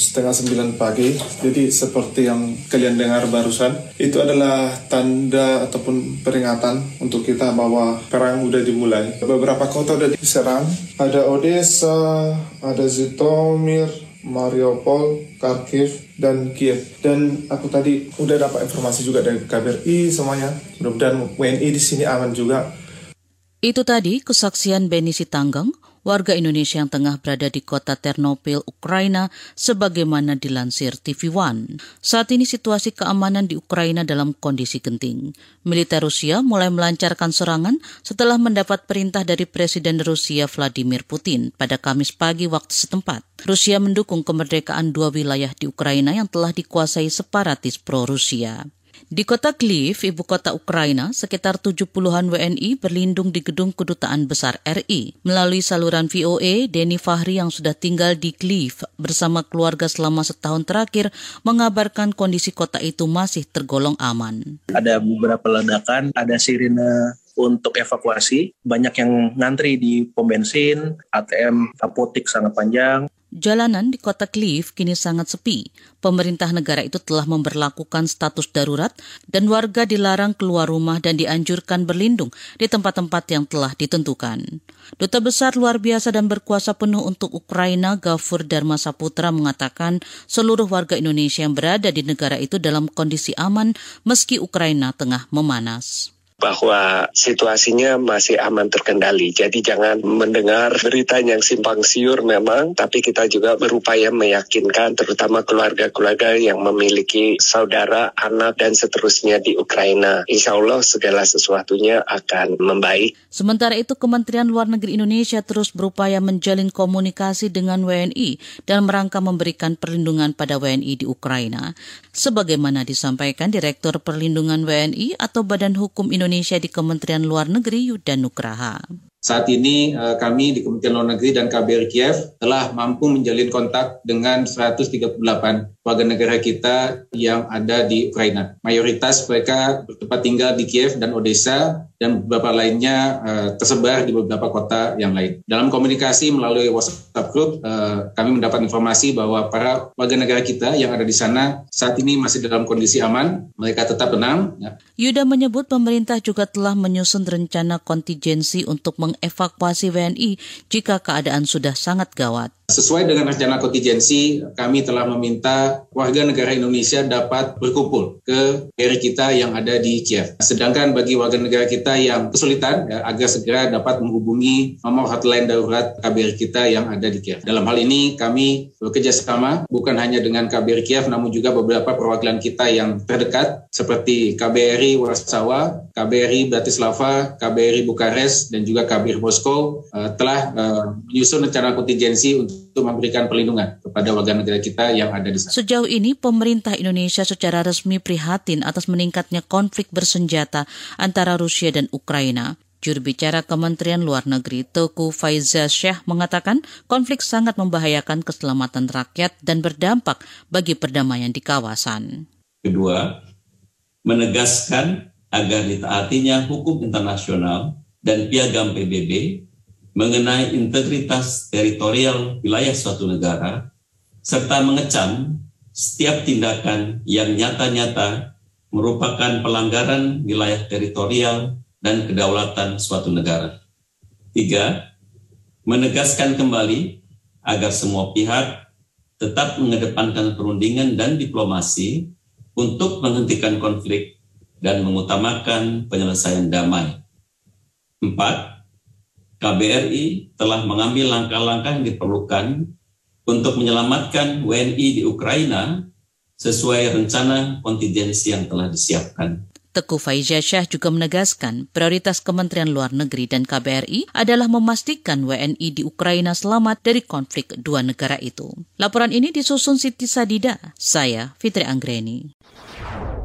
setengah sembilan pagi. Jadi seperti yang kalian dengar barusan, itu adalah tanda ataupun peringatan untuk kita bahwa perang udah dimulai. Beberapa kota udah diserang, ada Odessa, ada Zitomir, Mariupol, Kharkiv, dan Kiev. Dan aku tadi udah dapat informasi juga dari KBRI semuanya. Mudah-mudahan WNI di sini aman juga. Itu tadi kesaksian Beni Sitanggang, warga Indonesia yang tengah berada di kota Ternopil, Ukraina, sebagaimana dilansir TV One. Saat ini situasi keamanan di Ukraina dalam kondisi genting. Militer Rusia mulai melancarkan serangan setelah mendapat perintah dari Presiden Rusia Vladimir Putin pada Kamis pagi waktu setempat. Rusia mendukung kemerdekaan dua wilayah di Ukraina yang telah dikuasai separatis pro-Rusia. Di kota Kiev, ibu kota Ukraina, sekitar 70-an WNI berlindung di gedung kedutaan besar RI. Melalui saluran VOA, Denny Fahri yang sudah tinggal di Kiev bersama keluarga selama setahun terakhir mengabarkan kondisi kota itu masih tergolong aman. Ada beberapa ledakan, ada sirine untuk evakuasi. Banyak yang ngantri di pom bensin, ATM apotik sangat panjang. Jalanan di kota Kiev kini sangat sepi. Pemerintah negara itu telah memberlakukan status darurat dan warga dilarang keluar rumah dan dianjurkan berlindung di tempat-tempat yang telah ditentukan. Duta Besar luar biasa dan berkuasa penuh untuk Ukraina Gafur Dharma Saputra mengatakan seluruh warga Indonesia yang berada di negara itu dalam kondisi aman meski Ukraina tengah memanas bahwa situasinya masih aman terkendali. Jadi jangan mendengar berita yang simpang siur memang, tapi kita juga berupaya meyakinkan terutama keluarga-keluarga yang memiliki saudara, anak, dan seterusnya di Ukraina. Insya Allah segala sesuatunya akan membaik. Sementara itu Kementerian Luar Negeri Indonesia terus berupaya menjalin komunikasi dengan WNI dan merangka memberikan perlindungan pada WNI di Ukraina. Sebagaimana disampaikan Direktur Perlindungan WNI atau Badan Hukum Indonesia Indonesia di Kementerian Luar Negeri Yuda Nugraha. Saat ini eh, kami di Kementerian Luar Negeri dan KBRI Kiev telah mampu menjalin kontak dengan 138 warga negara kita yang ada di Ukraina. Mayoritas mereka bertempat tinggal di Kiev dan Odessa dan beberapa lainnya uh, tersebar di beberapa kota yang lain. Dalam komunikasi melalui WhatsApp group, uh, kami mendapat informasi bahwa para warga negara kita yang ada di sana saat ini masih dalam kondisi aman, mereka tetap tenang. Ya. Yuda menyebut pemerintah juga telah menyusun rencana kontingensi untuk mengevakuasi WNI jika keadaan sudah sangat gawat. Sesuai dengan rencana kontingensi, kami telah meminta warga negara Indonesia dapat berkumpul ke RI kita yang ada di Kiev. Sedangkan bagi warga negara kita yang kesulitan, ya, agar segera dapat menghubungi nomor hotline darurat KBRI kita yang ada di Kiev. Dalam hal ini, kami bekerja sama bukan hanya dengan KBRI Kiev, namun juga beberapa perwakilan kita yang terdekat, seperti KBRI Warsawa, KBRI Bratislava, KBRI Bukares, dan juga KBRI Moskow, uh, telah uh, menyusun rencana kontingensi untuk untuk memberikan perlindungan kepada warga negara kita yang ada di sana. Sejauh ini pemerintah Indonesia secara resmi prihatin atas meningkatnya konflik bersenjata antara Rusia dan Ukraina. Juru bicara Kementerian Luar Negeri Teku Faiza Syah mengatakan konflik sangat membahayakan keselamatan rakyat dan berdampak bagi perdamaian di kawasan. Kedua, menegaskan agar ditaatinya hukum internasional dan piagam PBB mengenai integritas teritorial wilayah suatu negara, serta mengecam setiap tindakan yang nyata-nyata merupakan pelanggaran wilayah teritorial dan kedaulatan suatu negara. Tiga, menegaskan kembali agar semua pihak tetap mengedepankan perundingan dan diplomasi untuk menghentikan konflik dan mengutamakan penyelesaian damai. Empat, KBRI telah mengambil langkah-langkah yang diperlukan untuk menyelamatkan WNI di Ukraina sesuai rencana kontingensi yang telah disiapkan. Teguh Faizasyah juga menegaskan prioritas Kementerian Luar Negeri dan KBRI adalah memastikan WNI di Ukraina selamat dari konflik dua negara itu. Laporan ini disusun Siti Sadida, saya Fitri Anggreni.